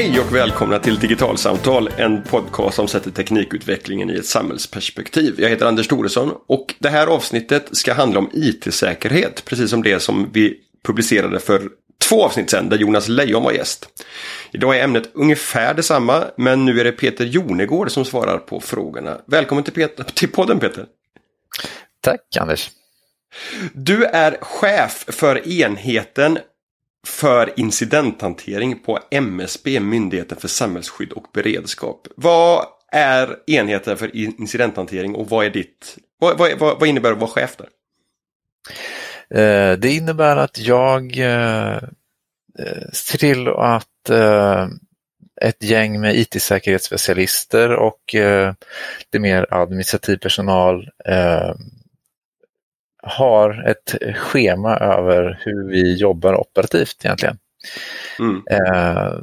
Hej och välkomna till Digitalsamtal, en podcast som sätter teknikutvecklingen i ett samhällsperspektiv. Jag heter Anders Thoresson och det här avsnittet ska handla om IT-säkerhet, precis som det som vi publicerade för två avsnitt sedan där Jonas Lejon var gäst. Idag är ämnet ungefär detsamma, men nu är det Peter Jonegård som svarar på frågorna. Välkommen till, Peter, till podden Peter! Tack Anders! Du är chef för enheten för incidenthantering på MSB, Myndigheten för samhällsskydd och beredskap. Vad är enheten för incidenthantering och vad är ditt, vad, vad, vad innebär det att vara chef där? Eh, det innebär att jag eh, eh, ser till att ett gäng med IT-säkerhetsspecialister och det mer administrativ personal har ett schema över hur vi jobbar operativt egentligen. Mm.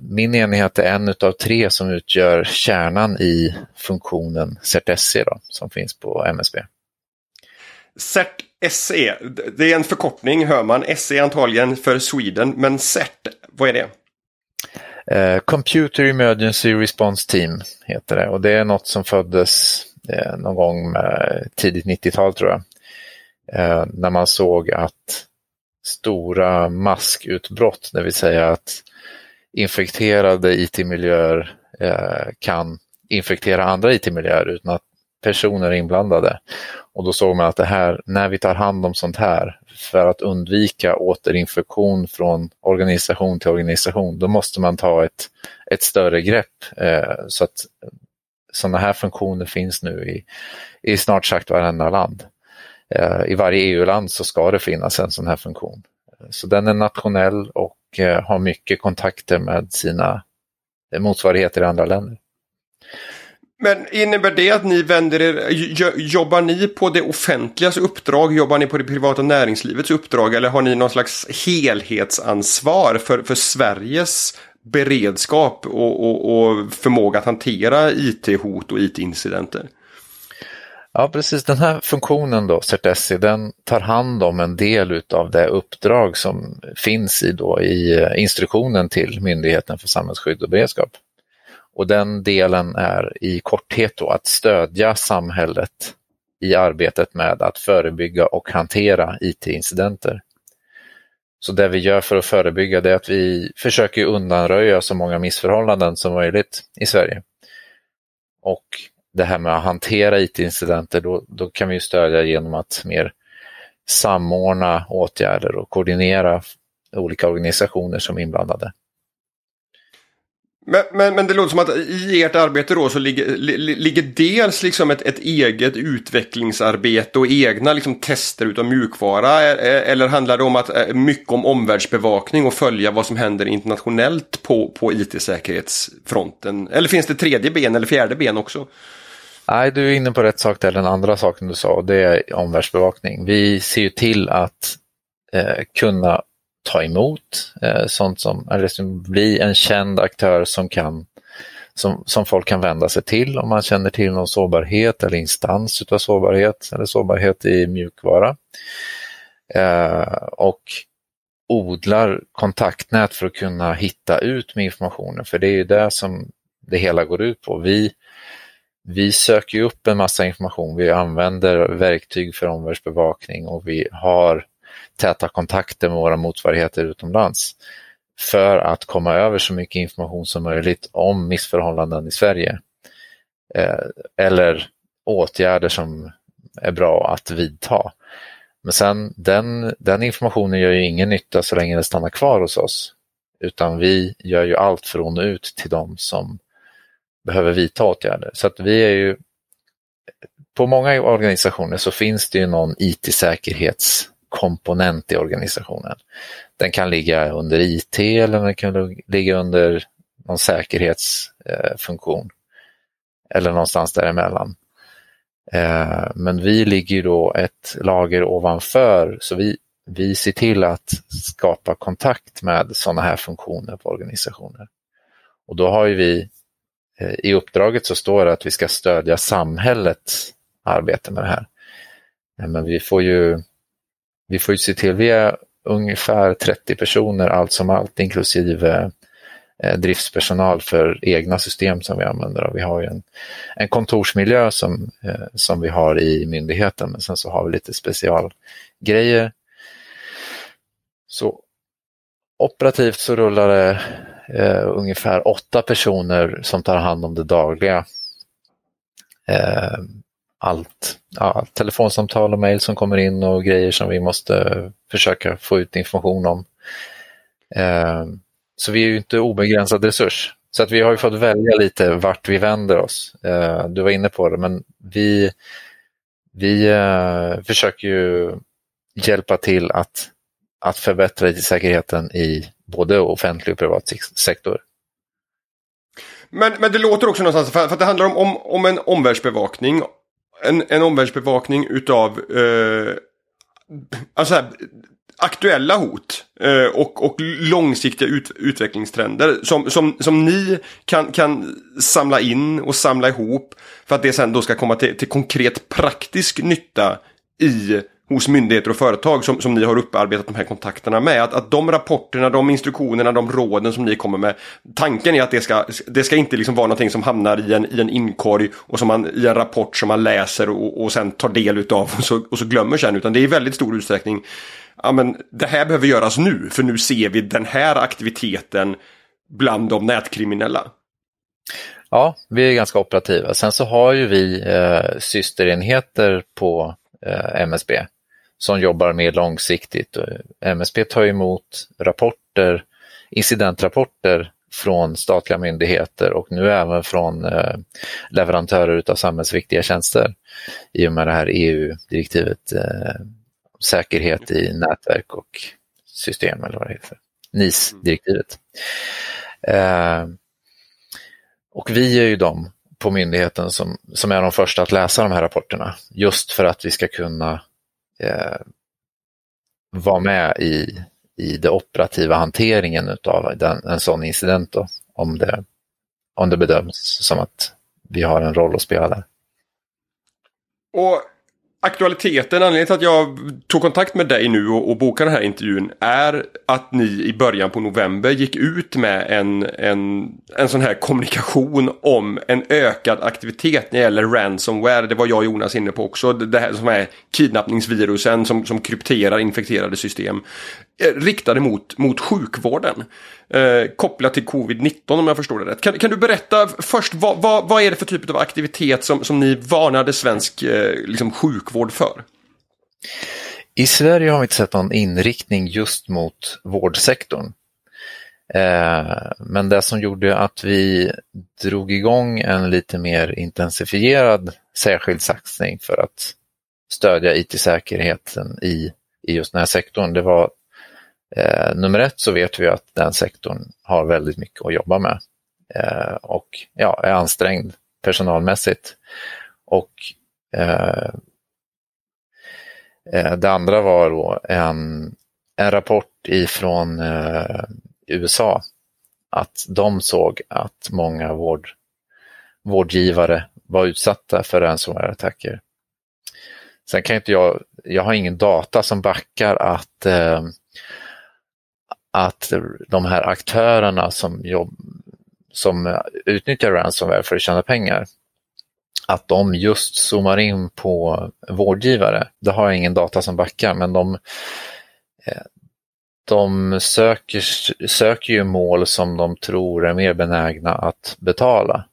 Min enhet är en av tre som utgör kärnan i funktionen CERT-SE som finns på MSB. CERT SE, det är en förkortning hör man. SE antagligen för Sweden, men CERT, vad är det? Uh, Computer Emergency Response Team heter det och det är något som föddes uh, någon gång tidigt 90-tal tror jag. Eh, när man såg att stora maskutbrott, det vill säga att infekterade IT-miljöer eh, kan infektera andra IT-miljöer utan att personer är inblandade. Och då såg man att det här, när vi tar hand om sånt här för att undvika återinfektion från organisation till organisation, då måste man ta ett, ett större grepp. Eh, så att sådana här funktioner finns nu i, i snart sagt varenda land. Eh, I varje EU-land så ska det finnas en sån här funktion. Så den är nationell och eh, har mycket kontakter med sina eh, motsvarigheter i andra länder. Men innebär det att ni vänder er, jobbar ni på det offentligas uppdrag, jobbar ni på det privata näringslivets uppdrag eller har ni någon slags helhetsansvar för, för Sveriges beredskap och, och, och förmåga att hantera IT-hot och IT-incidenter? Ja, precis. Den här funktionen då, CERT-SE, den tar hand om en del av det uppdrag som finns i, då, i eh, instruktionen till Myndigheten för samhällsskydd och beredskap. Och den delen är i korthet då att stödja samhället i arbetet med att förebygga och hantera IT-incidenter. Så det vi gör för att förebygga det är att vi försöker undanröja så många missförhållanden som möjligt i Sverige. Och det här med att hantera IT-incidenter, då, då kan vi stödja genom att mer samordna åtgärder och koordinera olika organisationer som är inblandade. Men, men, men, det låter som att i ert arbete då så ligger, li, ligger dels liksom ett, ett, eget utvecklingsarbete och egna liksom tester utav mjukvara e, e, eller handlar det om att e, mycket om omvärldsbevakning och följa vad som händer internationellt på, på IT-säkerhetsfronten? Eller finns det tredje ben eller fjärde ben också? Nej, du är inne på rätt sak där, den andra saken du sa, det är omvärldsbevakning. Vi ser ju till att eh, kunna ta emot eh, sånt som, eller som bli en känd aktör som kan som, som folk kan vända sig till om man känner till någon sårbarhet eller instans utav sårbarhet eller sårbarhet i mjukvara. Eh, och odlar kontaktnät för att kunna hitta ut med informationen, för det är ju det som det hela går ut på. Vi, vi söker upp en massa information, vi använder verktyg för omvärldsbevakning och vi har täta kontakter med våra motsvarigheter utomlands för att komma över så mycket information som möjligt om missförhållanden i Sverige. Eh, eller åtgärder som är bra att vidta. Men sen den, den informationen gör ju ingen nytta så länge den stannar kvar hos oss. Utan vi gör ju allt för att nå ut till dem som behöver vidta åtgärder. Så att vi är ju på många organisationer så finns det ju någon IT-säkerhets komponent i organisationen. Den kan ligga under IT eller den kan ligga under någon säkerhetsfunktion eh, eller någonstans däremellan. Eh, men vi ligger då ett lager ovanför så vi, vi ser till att skapa kontakt med sådana här funktioner på organisationer. Och då har ju vi eh, i uppdraget så står det att vi ska stödja samhällets arbete med det här. Men vi får ju vi får ju se till, vi är ungefär 30 personer allt som allt inklusive eh, driftspersonal för egna system som vi använder. Och vi har ju en, en kontorsmiljö som, eh, som vi har i myndigheten, men sen så har vi lite specialgrejer. Så operativt så rullar det eh, ungefär åtta personer som tar hand om det dagliga. Eh, allt, ja, telefonsamtal och mejl som kommer in och grejer som vi måste försöka få ut information om. Eh, så vi är ju inte obegränsad resurs. Så att vi har ju fått välja lite vart vi vänder oss. Eh, du var inne på det, men vi, vi eh, försöker ju hjälpa till att, att förbättra säkerheten i både offentlig och privat sektor. Men, men det låter också någonstans, för, för att det handlar om, om, om en omvärldsbevakning. En, en omvärldsbevakning utav eh, alltså här, aktuella hot eh, och, och långsiktiga ut, utvecklingstrender som, som, som ni kan, kan samla in och samla ihop för att det sen då ska komma till, till konkret praktisk nytta i hos myndigheter och företag som, som ni har upparbetat de här kontakterna med. Att, att de rapporterna, de instruktionerna, de råden som ni kommer med. Tanken är att det ska, det ska inte liksom vara någonting som hamnar i en, i en inkorg och som man, i en rapport som man läser och, och sen tar del utav och så, och så glömmer sen. Utan det är i väldigt stor utsträckning ja, men det här behöver göras nu för nu ser vi den här aktiviteten bland de nätkriminella. Ja, vi är ganska operativa. Sen så har ju vi eh, systerenheter på eh, MSB som jobbar mer långsiktigt. MSB tar emot rapporter, incidentrapporter från statliga myndigheter och nu även från eh, leverantörer av samhällsviktiga tjänster i och med det här EU-direktivet eh, säkerhet i nätverk och system eller vad det heter, NIS-direktivet. Eh, och vi är ju de på myndigheten som, som är de första att läsa de här rapporterna just för att vi ska kunna eh, vara med i, i den operativa hanteringen av en sån incident då, om det, om det bedöms som att vi har en roll att spela där. Och aktualiteten, anledningen till att jag tog kontakt med dig nu och, och bokade den här intervjun är att ni i början på november gick ut med en, en, en sån här kommunikation om en ökad aktivitet när det gäller ransomware. Det var jag och Jonas inne på också. Det här som är kidnappningsvirusen som, som krypterar infekterade system. Eh, riktade mot, mot sjukvården. Eh, kopplat till covid-19 om jag förstår det rätt. Kan, kan du berätta först vad, vad, vad, är det för typ av aktivitet som, som ni varnade svensk eh, liksom sjukvård för? I Sverige har vi inte sett någon inriktning just mot vårdsektorn. Eh, men det som gjorde att vi drog igång en lite mer intensifierad särskild satsning för att stödja IT-säkerheten i, i just den här sektorn, det var Eh, nummer ett så vet vi att den sektorn har väldigt mycket att jobba med eh, och ja, är ansträngd personalmässigt. Och eh, eh det andra var då en, en rapport ifrån eh, USA att de såg att många vård, vårdgivare var utsatta för ransomware-attacker. Sen kan inte jag, jag har ingen data som backar att eh, att de här aktörerna som, jobb, som utnyttjar ransomware för att tjäna pengar, att de just zoomar in på vårdgivare. Det har jag ingen data som backar, men de, eh, de söker, söker ju mål som de tror är mer benägna att betala.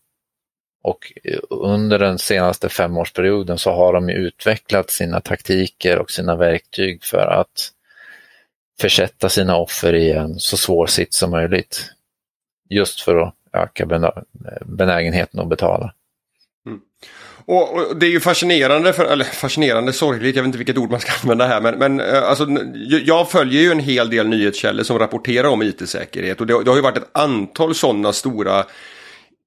Och under den senaste femårsperioden så har de utvecklat sina taktiker och sina verktyg för att försätta sina offer i en så svår sitt som möjligt. Just för att öka benägenheten att betala. Mm. Och, och, det är ju fascinerande, för, eller fascinerande, sorgligt, jag vet inte vilket ord man ska använda här. Men, men eh, alltså, jag följer ju en hel del nyhetskällor som rapporterar om it-säkerhet. Och det, det har ju varit ett antal sådana stora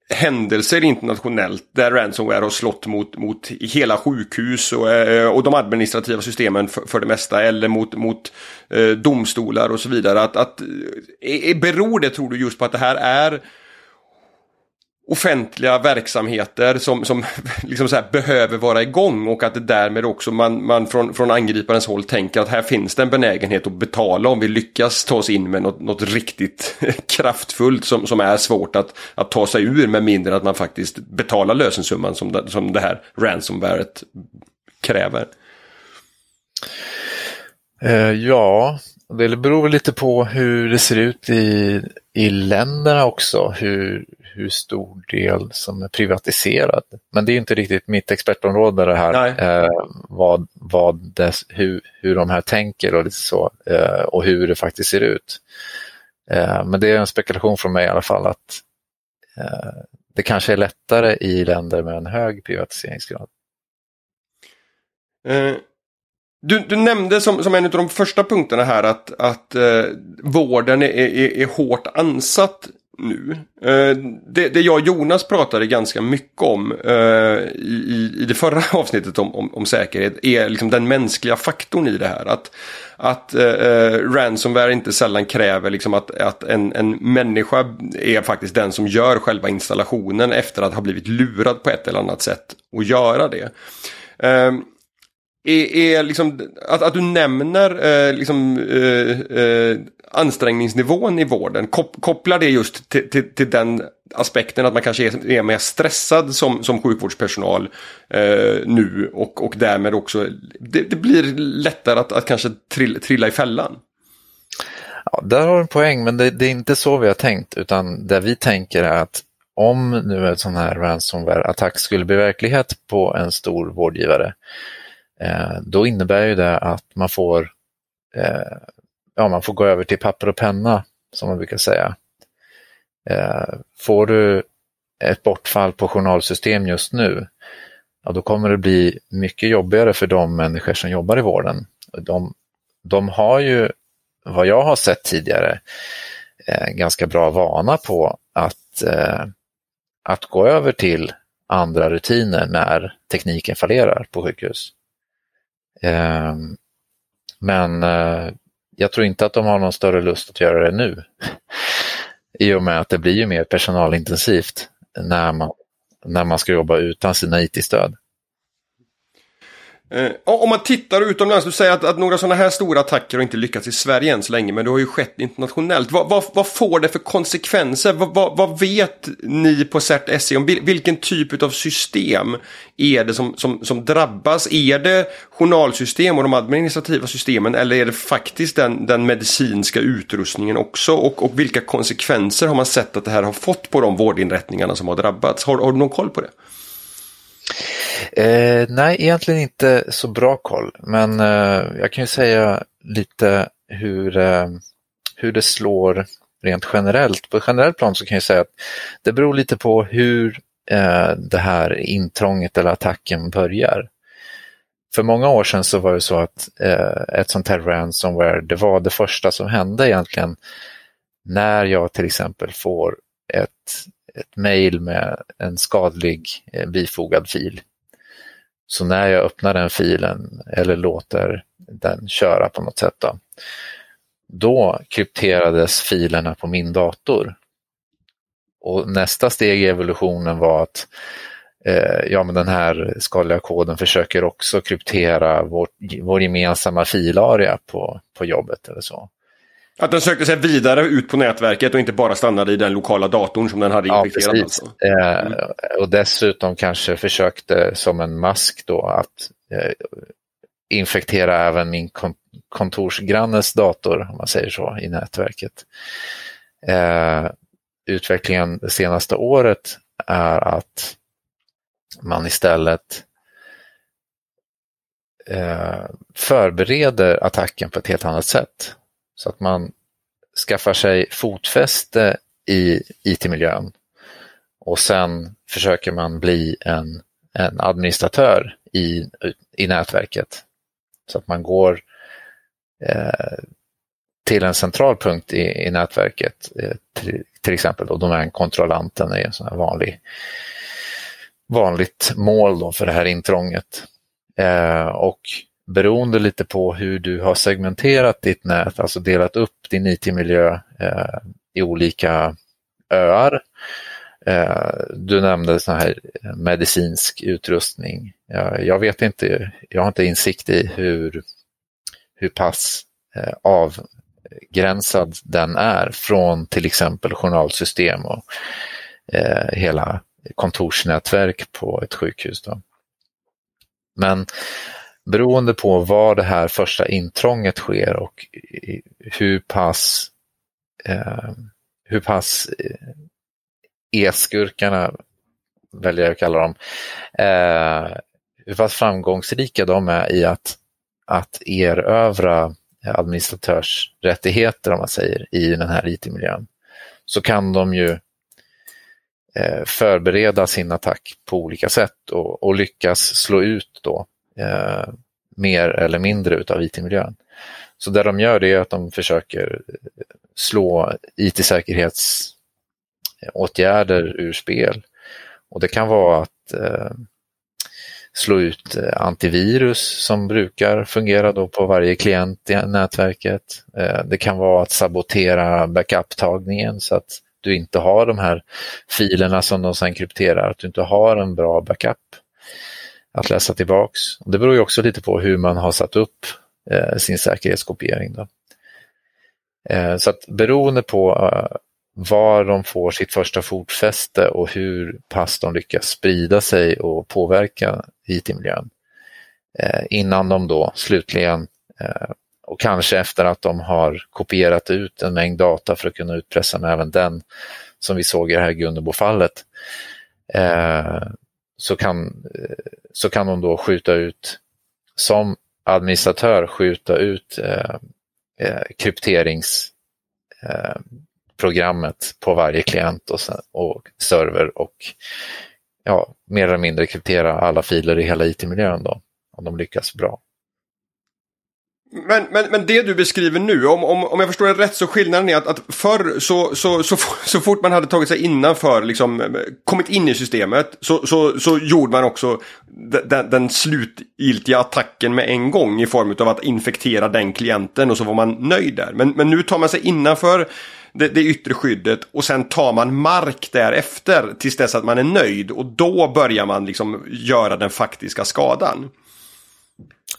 händelser internationellt där ransomware har slått mot, mot hela sjukhus och, eh, och de administrativa systemen för, för det mesta eller mot, mot eh, domstolar och så vidare. Att, att, eh, beror det tror du just på att det här är offentliga verksamheter som, som liksom behöver vara igång och att det därmed också man, man från, från angriparens håll tänker att här finns det en benägenhet att betala om vi lyckas ta oss in med något, något riktigt kraftfullt som, som är svårt att, att ta sig ur med mindre att man faktiskt betalar lösensumman som det, som det här ransomwaret kräver. Eh, ja, det beror lite på hur det ser ut i, i länderna också, hur, hur stor del som är privatiserad. Men det är inte riktigt mitt expertområde det här, eh, vad, vad dess, hur, hur de här tänker och lite så, eh, och hur det faktiskt ser ut. Eh, men det är en spekulation från mig i alla fall att eh, det kanske är lättare i länder med en hög privatiseringsgrad. Du, du, nämnde som, som en av de första punkterna här att, att eh, vården är, är, är hårt ansatt nu. Eh, det, det, jag och Jonas pratade ganska mycket om eh, i, i det förra avsnittet om, om, om, säkerhet är liksom den mänskliga faktorn i det här. Att, att eh, eh, ransomware inte sällan kräver liksom att, att en, en människa är faktiskt den som gör själva installationen efter att ha blivit lurad på ett eller annat sätt och göra det. Eh, är, är liksom, att, att du nämner eh, liksom, eh, eh, ansträngningsnivån i vården. Kop, kopplar det just till, till, till, den aspekten att man kanske är, är mer stressad som, som sjukvårdspersonal eh, nu och, och därmed också det, det blir lättare att, att kanske trilla, trilla i fällan. Ja, där har du en poäng, men det, det, är inte så vi har tänkt, utan det vi tänker är att om nu en sån här ransomware-attack skulle bli verklighet på en stor vårdgivare, Eh, då innebär ju det att man får, eh, ja, man får gå över till papper och penna, som man brukar säga. Eh, får du ett bortfall på journalsystem just nu, ja, då kommer det bli mycket jobbigare för de människor som jobbar i vården. De, de har ju, vad jag har sett tidigare, eh, ganska bra vana på att, eh, att gå över till andra rutiner när tekniken fallerar på sjukhus. Ehm, men eh, jag tror inte att de har någon större lust att göra det nu. I och med att det blir ju mer personalintensivt när man, när man ska jobba utan sina IT-stöd. Eh, om man tittar utomlands, du säger att, att några sådana här stora attacker har inte lyckats i Sverige än så länge, men det har ju skett internationellt. Vad, vad, vad får det för konsekvenser? Vad, vad, vet ni på CERT SE om vilken typ av system är det som, som, som drabbas? Är det journalsystem och de administrativa systemen eller är det faktiskt den, den medicinska utrustningen också? Och, och vilka konsekvenser har man sett att det här har fått på de vårdinrättningarna som har drabbats? Har, har du någon koll på det? Eh, nej, egentligen inte så bra koll, men eh, jag kan ju säga lite hur, eh, hur det slår rent generellt. På generellt plan så kan jag säga att det beror lite på hur eh, det här intrånget eller attacken börjar. För många år sedan så var det så att eh, ett sånt här ransomware, det var det första som hände egentligen när jag till exempel får ett, ett mejl med en skadlig eh, bifogad fil så när jag öppnar den filen eller låter den köra på något sätt då, då krypterades filerna på min dator. Och nästa steg i evolutionen var att eh, ja, men den här skadliga koden försöker också kryptera vår, vår gemensamma filarea på, på jobbet eller så. Att den sökte sig vidare ut på nätverket och inte bara stannade i den lokala datorn som den hade infekterat. Ja, alltså. mm. eh, och dessutom kanske försökte som en mask då att eh, infektera även min kon kontorsgrannes dator, om man säger så, i nätverket. Eh, utvecklingen det senaste året är att man istället eh, förbereder attacken på ett helt annat sätt. Så att man skaffar sig fotfäste i IT-miljön och sen försöker man bli en, en administratör i, i nätverket. Så att man går eh, till en central punkt i, i nätverket, eh, till, till, exempel då domänkontrollanten är en sån här vanlig, vanligt mål då för det här intrånget. Eh, och beroende lite på hur du har segmenterat ditt nät, alltså delat upp din IT-miljö eh, i olika öar, Eh, du nämnde sån här medicinsk utrustning. Eh, jag vet inte, jag har inte insikt i hur, hur pass eh, avgränsad den är från till exempel journalsystem och eh, hela kontorsnätverk på ett sjukhus. Då. Men beroende på var det här första intrånget sker och hur pass, eh, hur pass eh, e-skurkarna, väljer jag att kalla dem, eh, hur pass framgångsrika de är i att, att erövra administratörsrättigheter, om man säger, i den här IT-miljön, så kan de ju eh, förbereda sin attack på olika sätt och, och lyckas slå ut då eh, mer eller mindre utav IT-miljön. Så det de gör det är att de försöker slå IT-säkerhetsåtgärder ur spel. Och det kan vara att eh, slå ut eh, antivirus som brukar fungera då på varje klient i nätverket. Eh, det kan vara att sabotera backup-tagningen så att du inte har de här filerna som de sen krypterar, att du inte har en bra backup att läsa tillbaks. Och det beror ju också lite på hur man har satt upp eh, sin säkerhetskopiering. Då. Eh, så att beroende på eh, var de får sitt första fotfäste och hur pass de lyckas sprida sig och påverka IT-miljön. Eh, innan de då slutligen, eh, och kanske efter att de har kopierat ut en mängd data för att kunna utpressa med även den, som vi såg i det här Gunnebo-fallet, eh, så, kan, eh, så kan de då skjuta ut, som administratör, skjuta ut eh, eh, eh på varje klient och, sen, och server och ja, mer eller mindre kryptera alla filer i hela IT-miljön då, om de lyckas bra. Men, men, men det du beskriver nu, om, om, om jag förstår det rätt så skillnaden är att, att förr så, så, så, så fort man hade tagit sig innanför, liksom, eh, kommit in i systemet så, så, så gjorde man också den, den slutgiltiga attacken med en gång i form av att infektera den klienten och så var man nöjd där. Men, men nu tar man sig innanför det, det yttre skyddet och sen tar man mark därefter tills dess att man är nöjd och då börjar man liksom göra den faktiska skadan.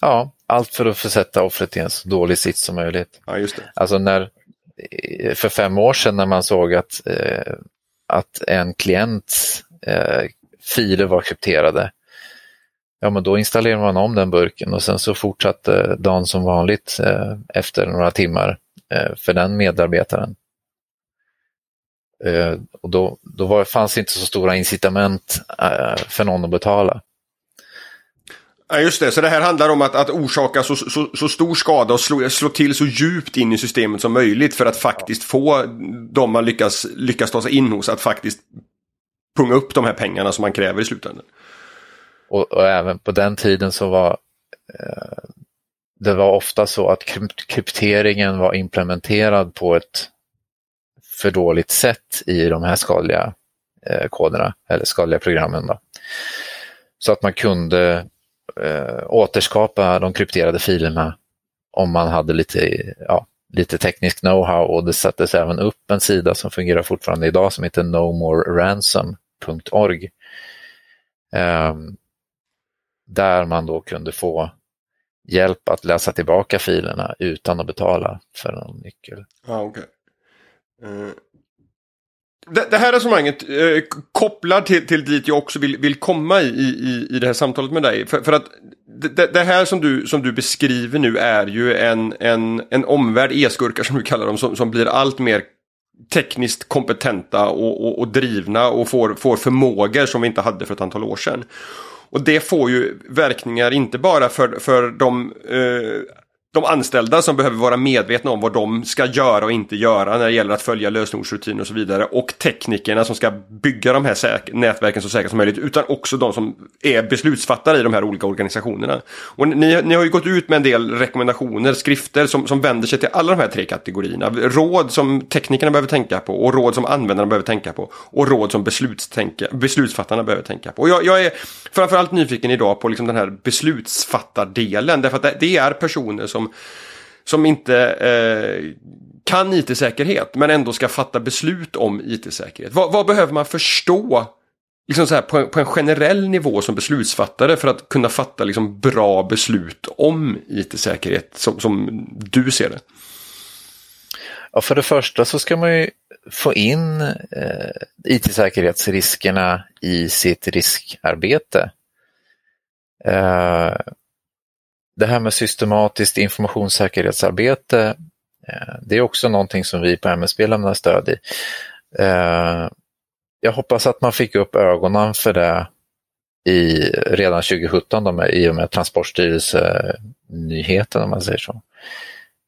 Ja, allt för att försätta offret i en så dålig sits som möjligt. Ja, just det. Alltså när, för fem år sedan när man såg att, eh, att en klients eh, filer var krypterade, ja men då installerade man om den burken och sen så fortsatte dagen som vanligt eh, efter några timmar eh, för den medarbetaren. Eh, och då, då var, fanns inte så stora incitament eh, för någon att betala. Ja, just det, så det här handlar om att, att orsaka så, så, så stor skada och slå, slå till så djupt in i systemet som möjligt för att faktiskt få de man lyckas, lyckas ta sig in hos att faktiskt punga upp de här pengarna som man kräver i slutändan. Och, och även på den tiden så var eh, det var ofta så att krypteringen var implementerad på ett för dåligt sätt i de här skadliga eh, koderna eller skadliga programmen. Då. Så att man kunde eh, återskapa de krypterade filerna om man hade lite, ja, lite teknisk know-how och det sattes även upp en sida som fungerar fortfarande idag som heter nomoreransom.org. Eh, där man då kunde få hjälp att läsa tillbaka filerna utan att betala för någon nyckel. Ah, okay. Eh, det, det, här resonemanget eh, kopplar till, till dit jag också vill, vill komma i, i, i det här samtalet med dig. För, för att det, det, här som du, som du beskriver nu är ju en, en, en omvärld e-skurkar som du kallar dem som, som blir allt mer tekniskt kompetenta och, och, och, drivna och får, får förmågor som vi inte hade för ett antal år sedan. Och det får ju verkningar inte bara för, för de eh, de anställda som behöver vara medvetna om vad de ska göra och inte göra när det gäller att följa lösenordsrutiner och så vidare. Och teknikerna som ska bygga de här nätverken så säkert som möjligt. Utan också de som är beslutsfattare i de här olika organisationerna. Och ni, ni har ju gått ut med en del rekommendationer, skrifter som, som vänder sig till alla de här tre kategorierna. Råd som teknikerna behöver tänka på och råd som användarna behöver tänka på. Och råd som beslutsfattarna behöver tänka på. Och jag, jag är framförallt nyfiken idag på liksom den här beslutsfattardelen. Därför att det, det är personer som som, inte eh, kan IT-säkerhet men ändå ska fatta beslut om IT-säkerhet. Vad, vad behöver man förstå liksom så här, på, på, en generell nivå som beslutsfattare för att kunna fatta liksom bra beslut om IT-säkerhet som, som du ser det? Ja, för det första så ska man ju få in eh, IT-säkerhetsriskerna i sitt riskarbete. Eh, det här med systematiskt informationssäkerhetsarbete, eh, det är också någonting som vi på MSB lämnar stöd i. Eh, jag hoppas att man fick upp ögonen för det i, redan 2017 då med, i och med Transportstyrelsenyheten om man säger så.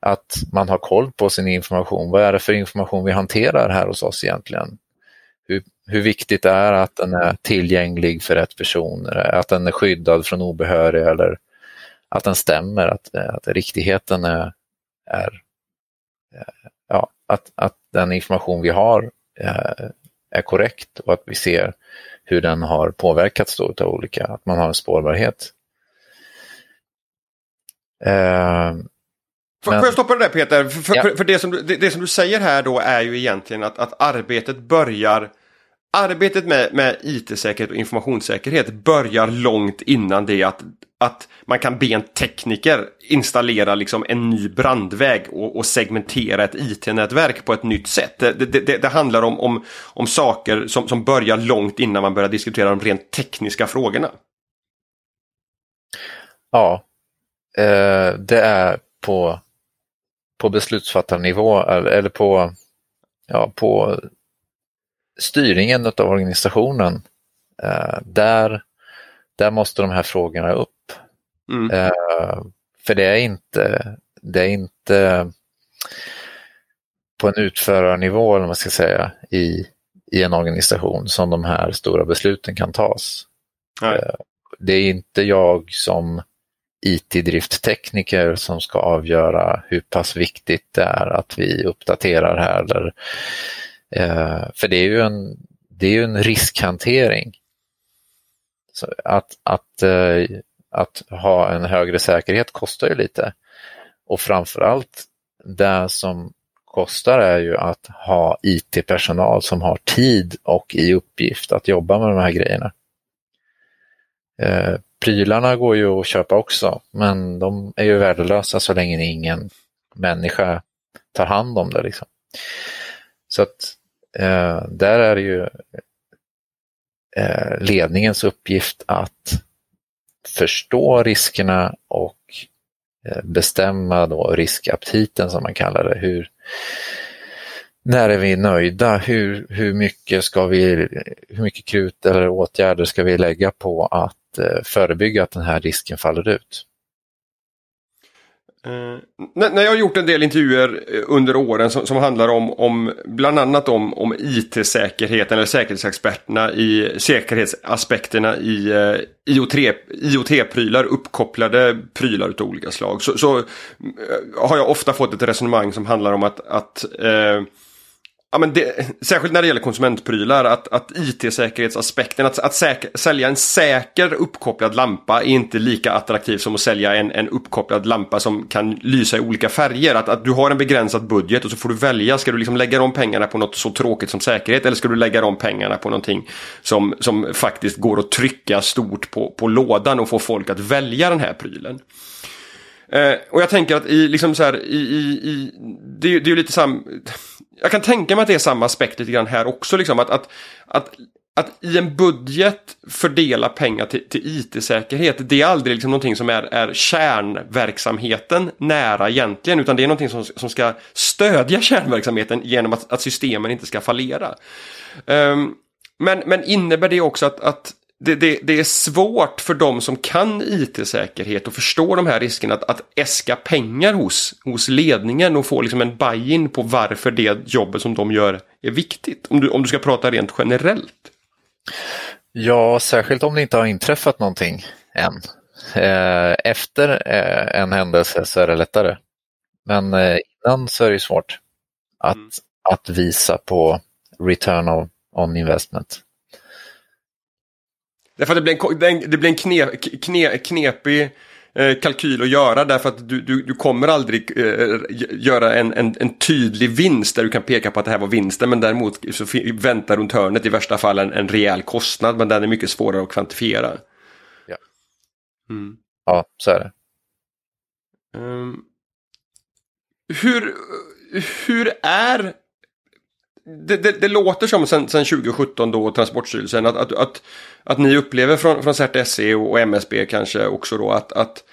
Att man har koll på sin information. Vad är det för information vi hanterar här hos oss egentligen? Hur, hur viktigt det är att den är tillgänglig för rätt personer, att den är skyddad från obehöriga eller att den stämmer, att, att riktigheten är, är ja, att, att den information vi har är, är korrekt och att vi ser hur den har påverkats av olika, att man har en spårbarhet. Eh, Får, får jag stoppa det där Peter? För, ja. för, för det, som du, det, det, som du säger här då är ju egentligen att, att arbetet börjar Arbetet med, med IT-säkerhet och informationssäkerhet börjar långt innan det att, att man kan be en tekniker installera liksom en ny brandväg och, och segmentera ett IT-nätverk på ett nytt sätt. Det, det, det handlar om, om, om saker som, som börjar långt innan man börjar diskutera de rent tekniska frågorna. Ja, eh, det är på på beslutsfattarnivå eller på, ja, på styrningen av organisationen. Eh, där, där måste de här frågorna upp. Mm. Eh, för det är inte, det är inte på en utförarnivå, eller man ska säga, i, i en organisation som de här stora besluten kan tas. Nej. Eh, det är inte jag som IT-drifttekniker som ska avgöra hur pass viktigt det är att vi uppdaterar här. Eller, Eh, för det är ju en, det är en riskhantering. Så att, att, eh, att ha en högre säkerhet kostar ju lite. Och framförallt det som kostar är ju att ha IT-personal som har tid och i uppgift att jobba med de här grejerna. Eh, prylarna går ju att köpa också, men de är ju värdelösa så länge ingen människa tar hand om det. Liksom. Så att eh, där är det ju eh, ledningens uppgift att förstå riskerna och eh, bestämma då riskaptiten som man kallar det. Hur, när är vi nöjda? Hur, hur, mycket ska vi, hur mycket krut eller åtgärder ska vi lägga på att Eh, förebygga att den här risken faller ut. Uh, när jag har gjort en del intervjuer eh, under åren som, som handlar om, om bland annat om, om IT-säkerheten eller säkerhetsexperterna i säkerhetsaspekterna i eh, IoT-prylar, IoT uppkopplade prylar av olika slag. Så, så eh, har jag ofta fått ett resonemang som handlar om att, att Ja, men det, särskilt när det gäller konsumentprylar, att, att IT-säkerhetsaspekten, att, att säk, sälja en säker uppkopplad lampa är inte lika attraktivt som att sälja en, en uppkopplad lampa som kan lysa i olika färger. Att, att du har en begränsad budget och så får du välja, ska du liksom lägga de pengarna på något så tråkigt som säkerhet eller ska du lägga de pengarna på någonting som, som faktiskt går att trycka stort på, på lådan och få folk att välja den här prylen. Eh, och jag tänker att i liksom så här, i, i, i det, det är ju lite samma. jag kan tänka mig att det är samma aspekt lite grann här också. Liksom, att, att, att, att i en budget fördela pengar till, till IT-säkerhet, det är aldrig liksom någonting som är, är kärnverksamheten nära egentligen, utan det är någonting som, som ska stödja kärnverksamheten genom att, att systemen inte ska fallera. Um, men, men innebär det också att, att det, det, det, är svårt för de som kan IT-säkerhet och förstår de här riskerna att, att äska pengar hos, hos ledningen och få liksom en buy-in på varför det jobbet som de gör är viktigt. Om du, om du ska prata rent generellt. Ja, särskilt om det inte har inträffat någonting än. Eh, efter eh, en händelse så är det lättare. Men eh, innan så är det svårt att, mm. att visa på return on investment. Därför att det blir en, det blir en knep, knep, knepig eh, kalkyl att göra därför att du, du, du kommer aldrig eh, göra en, en, en, tydlig vinst där du kan peka på att det här var vinsten men däremot så väntar runt hörnet i värsta fall en, en rejäl kostnad men den är mycket svårare att kvantifiera. Ja, mm. ja så är det. Um, hur, hur är det, det, det, låter som sen, sen 2017 då Transportstyrelsen att, att, att, att ni upplever från, från CERT-SE och, MSB kanske också då att, att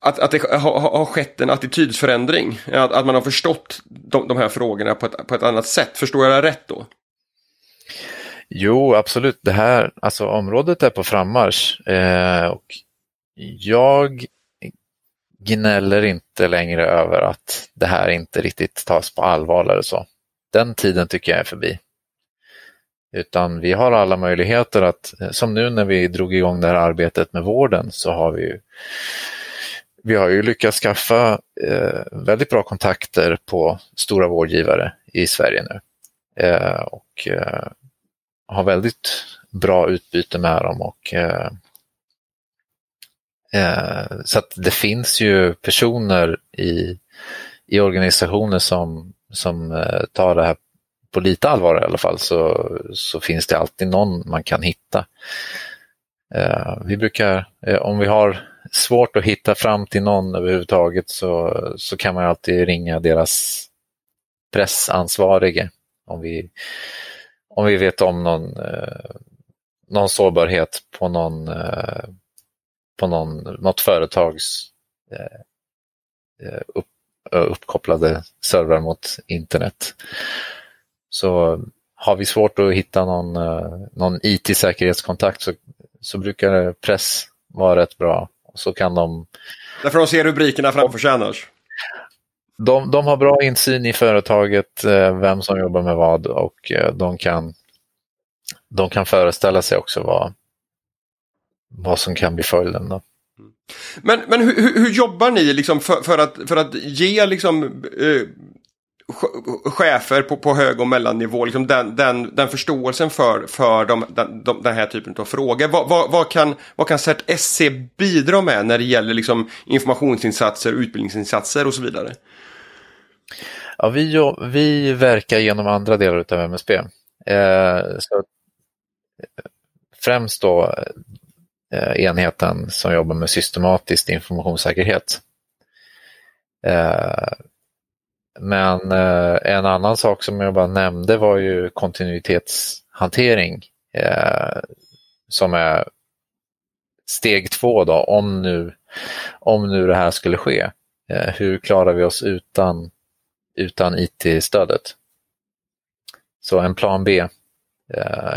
att, att det har, har skett en attitydsförändring. Att, att man har förstått de, de här frågorna på ett, på ett annat sätt. Förstår jag det rätt då? Jo, absolut. Det här, alltså området är på frammarsch. Eh, och jag gnäller inte längre över att det här inte riktigt tas på allvar eller så. Den tiden tycker jag är förbi. Utan vi har alla möjligheter att, som nu när vi drog igång det här arbetet med vården, så har vi ju, vi har ju lyckats skaffa eh, väldigt bra kontakter på stora vårdgivare i Sverige nu. Eh, och eh, har väldigt bra utbyte med dem och eh, Eh, så att det finns ju personer i, i organisationer som, som eh, tar det här på lite allvar i alla fall så, så finns det alltid någon man kan hitta. Eh, vi brukar, eh, om vi har svårt att hitta fram till någon överhuvudtaget så, så kan man alltid ringa deras pressansvarige om vi, om vi vet om någon, någon sårbarhet på någon på någon, något företags upp, uppkopplade servrar mot internet. Så har vi svårt att hitta någon, eh, någon IT-säkerhetskontakt så, så brukar press vara rätt bra. Så kan de... Därför de ser rubrikerna framför sig annars? De, de har bra insyn i företaget, eh, vem som jobbar med vad och de kan, de kan föreställa sig också vad, vad som kan bli följden. Då. Men, men hur, hur, jobbar ni liksom för, för, att, för att ge liksom, eh, chefer på, på hög och mellannivå liksom den, den, den förståelsen för, för de, den, de, den här typen av frågor? Vad, vad, vad kan, vad kan CERT-SC bidra med när det gäller liksom informationsinsatser, utbildningsinsatser och så vidare? Ja, vi, vi verkar genom andra delar av MSB. Eh, så, eh, främst då Eh, enheten som jobbar med systematisk informationssäkerhet. Eh, men eh, en annan sak som jag bara nämnde var ju kontinuitetshantering som är steg två då, om nu, om nu det här skulle ske. Hur klarar vi oss utan, utan IT-stödet? Så en plan B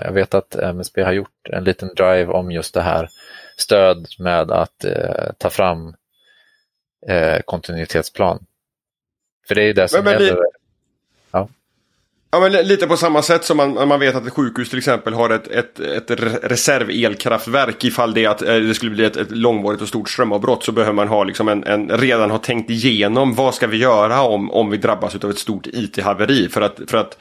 jag vet att MSB har gjort en liten drive om just det här stöd med att eh, ta fram eh, kontinuitetsplan. För det är ju det som men, men gäller. Ja, Ja men lite på samma sätt som man, man vet att ett sjukhus till exempel har ett, ett, ett reservelkraftverk ifall det, att, eh, det skulle bli ett, ett långvarigt och stort strömavbrott så behöver man ha liksom en, en, redan ha tänkt igenom vad ska vi göra om, om vi drabbas av ett stort IT-haveri. För att, för att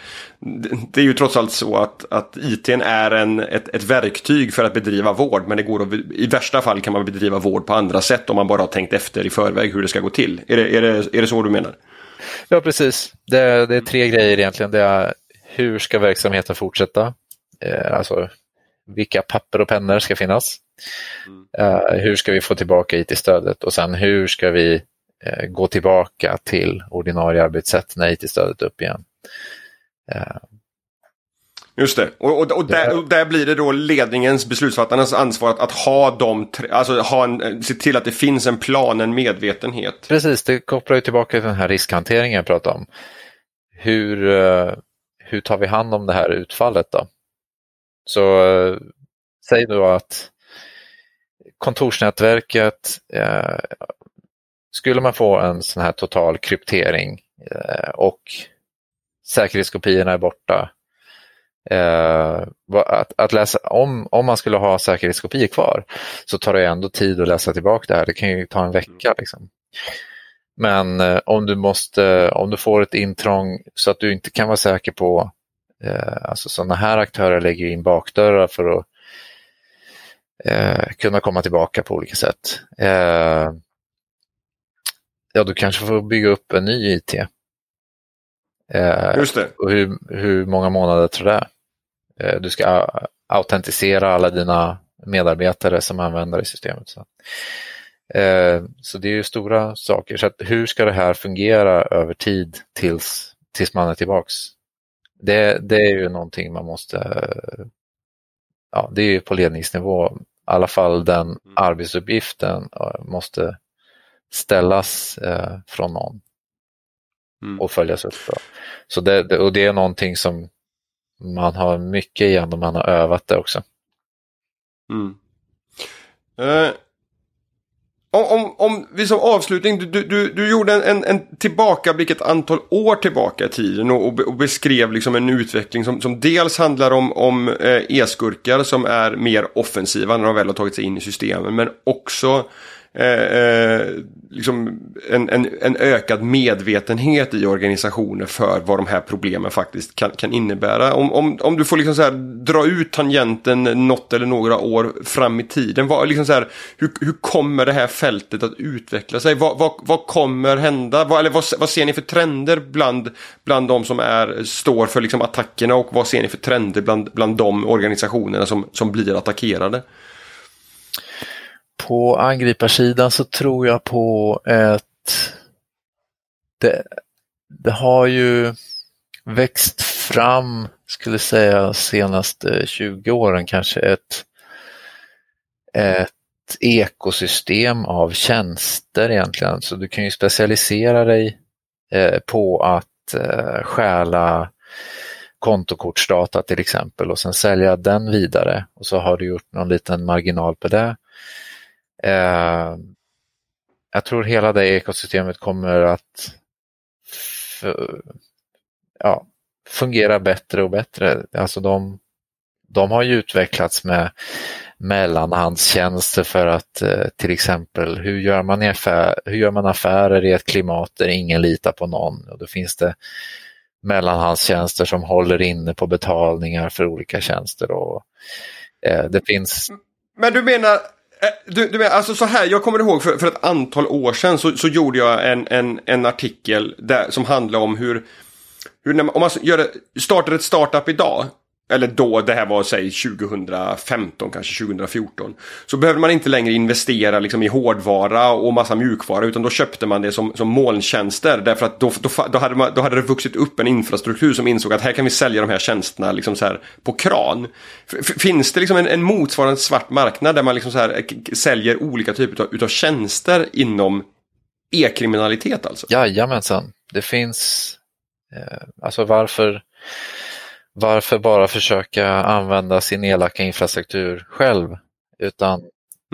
det är ju trots allt så att, att IT är en, ett, ett verktyg för att bedriva vård men det går att, i värsta fall kan man bedriva vård på andra sätt om man bara har tänkt efter i förväg hur det ska gå till. Är det, är det, är det så du menar? Ja, precis. Det, det, är tre grejer egentligen. Det är hur ska verksamheten fortsätta? Eh, alltså vilka papper och pennor ska finnas? Mm. Eh, hur ska vi få tillbaka IT-stödet? Och sen hur ska vi eh, gå tillbaka till ordinarie arbetssätt när IT-stödet är upp igen? Eh, Just det, och, och, och, där, och, där, blir det då ledningens, beslutsfattarnas ansvar att, att ha dem, alltså ha en, se till att det finns en plan, en medvetenhet. Precis, det kopplar ju tillbaka till den här riskhanteringen jag pratade om. Hur, eh, hur tar vi hand om det här utfallet då? Så eh, säg då att kontorsnätverket, eh, skulle man få en sån här total kryptering eh, och säkerhetskopiorna är borta Eh, att, att, läsa, om, om man skulle ha säkerhetskopior kvar så tar det ändå tid att läsa tillbaka det här. Det kan ju ta en vecka. Liksom. Men eh, om, du måste, om du får ett intrång så att du inte kan vara säker på, eh, alltså sådana här aktörer lägger in bakdörrar för att eh, kunna komma tillbaka på olika sätt. Eh, ja, du kanske får bygga upp en ny IT. Eh, Just det. Och hur, hur många månader tror du det är? Du ska autentisera alla dina medarbetare som använder i systemet. Så. Eh, så det är ju stora saker. Så hur ska det här fungera över tid tills, tills man är tillbaks? Det, det är ju någonting man måste, ja det är ju på ledningsnivå, i alla fall den mm. arbetsuppgiften eh, måste ställas eh, från någon mm. och följas upp. Så det, och det är någonting som man har mycket igen om man har övat det också. Mm. Eh, om, om vi som avslutning, du, du, du gjorde en, en, en tillbakablick ett antal år tillbaka i tiden och, och beskrev liksom en utveckling som, som dels handlar om, om eh, e-skurkar som är mer offensiva när de väl har tagit sig in i systemen men också Eh, eh, liksom en, en, en, ökad medvetenhet i organisationer för vad de här problemen faktiskt kan, kan innebära. Om, om, om du får liksom så här, dra ut tangenten något eller några år fram i tiden. Vad, liksom så här, hur, hur kommer det här fältet att utveckla sig? Vad, vad, vad kommer hända? Vad, eller vad, vad ser ni för trender bland, bland de som är, står för liksom attackerna och vad ser ni för trender bland, bland de organisationerna som, som blir attackerade? På angriparsidan så tror jag på ett... Det, det har ju växt fram, skulle säga, senaste 20 åren kanske ett, ett ekosystem av tjänster egentligen. Så du kan ju specialisera dig eh, på att eh, stjäla kontokortsdata till exempel och sen sälja den vidare och så har du gjort någon liten marginal på det. Eh, jag tror hela det ekosystemet kommer att ja, fungera bättre och bättre. Alltså de, de har ju utvecklats med mellanhandstjänster för att eh, till exempel hur gör, man affär, hur gör man affärer i ett klimat där ingen litar på någon? Och då finns det mellanhandstjänster som håller inne på betalningar för olika tjänster. Och, eh, det finns... Mm. Men du menar Eh, du, du alltså så här, jag kommer ihåg för, för ett antal år sedan så, så gjorde jag en, en, en artikel där, som handlade om hur, hur när man, om man gör, startar ett startup idag eller då, det här var säg 2015, kanske 2014. Så behövde man inte längre investera liksom, i hårdvara och massa mjukvara utan då köpte man det som, som molntjänster. Därför att då, då, då, hade man, då hade det vuxit upp en infrastruktur som insåg att här kan vi sälja de här tjänsterna liksom så här, på kran. Finns det liksom en, en motsvarande svart marknad där man liksom så här, säljer olika typer av utav tjänster inom e-kriminalitet alltså? Jajamensan, det finns, eh, alltså varför varför bara försöka använda sin elaka infrastruktur själv utan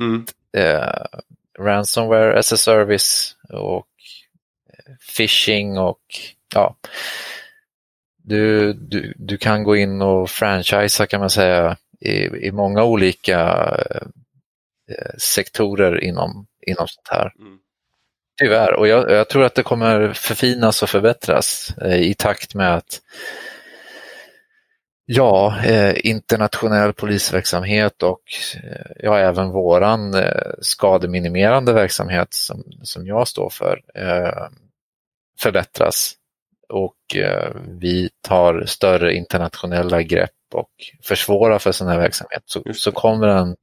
mm. eh, ransomware as a service och eh, phishing och ja, du, du, du kan gå in och franchisea kan man säga i, i många olika eh, sektorer inom, inom sånt här. Mm. Tyvärr, och jag, jag, tror att det kommer förfinas och förbättras eh, i takt med att Ja, eh, internationell polisverksamhet och eh, ja, även våran eh, skademinimerande verksamhet som, som jag står för förbättras. Och vi tar större internationella grepp och försvårar för sån här verksamhet. Så, så kommer den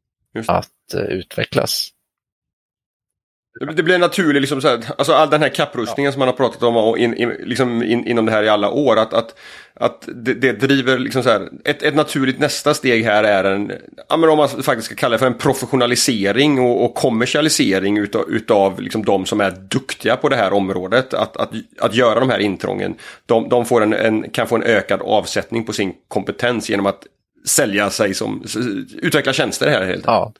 att utvecklas. Det blir naturligt, liksom så här, alltså all den här kapprustningen ja. som man har pratat om och in, in, liksom in, inom det här i alla år. Att, att, att det, det driver liksom så här, ett, ett naturligt nästa steg här är en, ja men om man faktiskt ska kalla det för en professionalisering och, och kommersialisering utav, utav liksom de som är duktiga på det här området. Att, att, att göra de här intrången. De, de får en, en, kan få en ökad avsättning på sin kompetens genom att sälja sig som, utveckla tjänster här helt enkelt. Ja.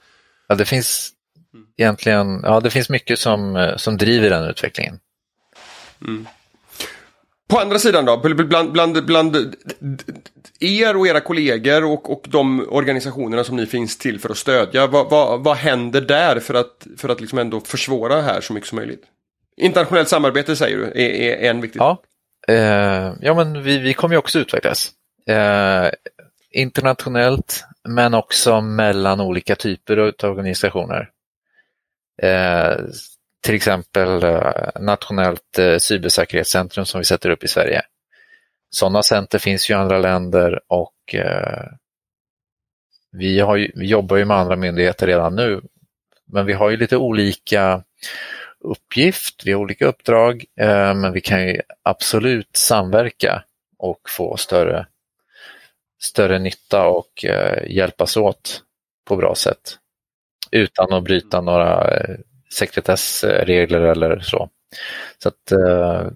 ja, det finns egentligen, ja det finns mycket som, eh, som driver den utvecklingen. Mm. På andra sidan då, bland, bland, bland er och era kollegor och, och de organisationerna som ni finns till för att stödja, vad, vad, vad händer där för att, för att liksom ändå försvåra här så mycket som möjligt? Internationellt samarbete säger du är, är en viktig Ja, eh, ja men vi, vi kommer ju också utvecklas. Eh, internationellt men också mellan olika typer av organisationer. Eh, till exempel eh, Nationellt eh, cybersäkerhetscentrum som vi sätter upp i Sverige. Sådana center finns ju i andra länder och eh, vi, har ju, vi jobbar ju med andra myndigheter redan nu. Men vi har ju lite olika uppgift, vi har olika uppdrag, eh, men vi kan ju absolut samverka och få större, större nytta och eh, hjälpas åt på bra sätt. Utan att bryta några eh, sekretessregler eller så. Så att eh,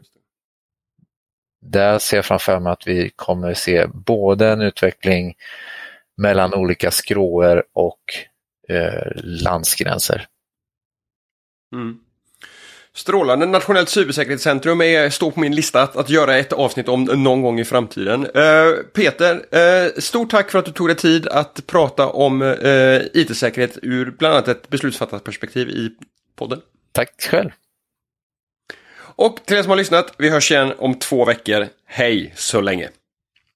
där ser jag framför mig att vi kommer se både en utveckling mellan olika skråer och eh, landsgränser. Mm. Strålande. Nationellt cybersäkerhetscentrum är, står på min lista att, att göra ett avsnitt om någon gång i framtiden. Uh, Peter, uh, stort tack för att du tog dig tid att prata om uh, IT-säkerhet ur bland annat ett beslutsfattarperspektiv i podden. Tack själv. Och till er som har lyssnat, vi hörs igen om två veckor. Hej så länge!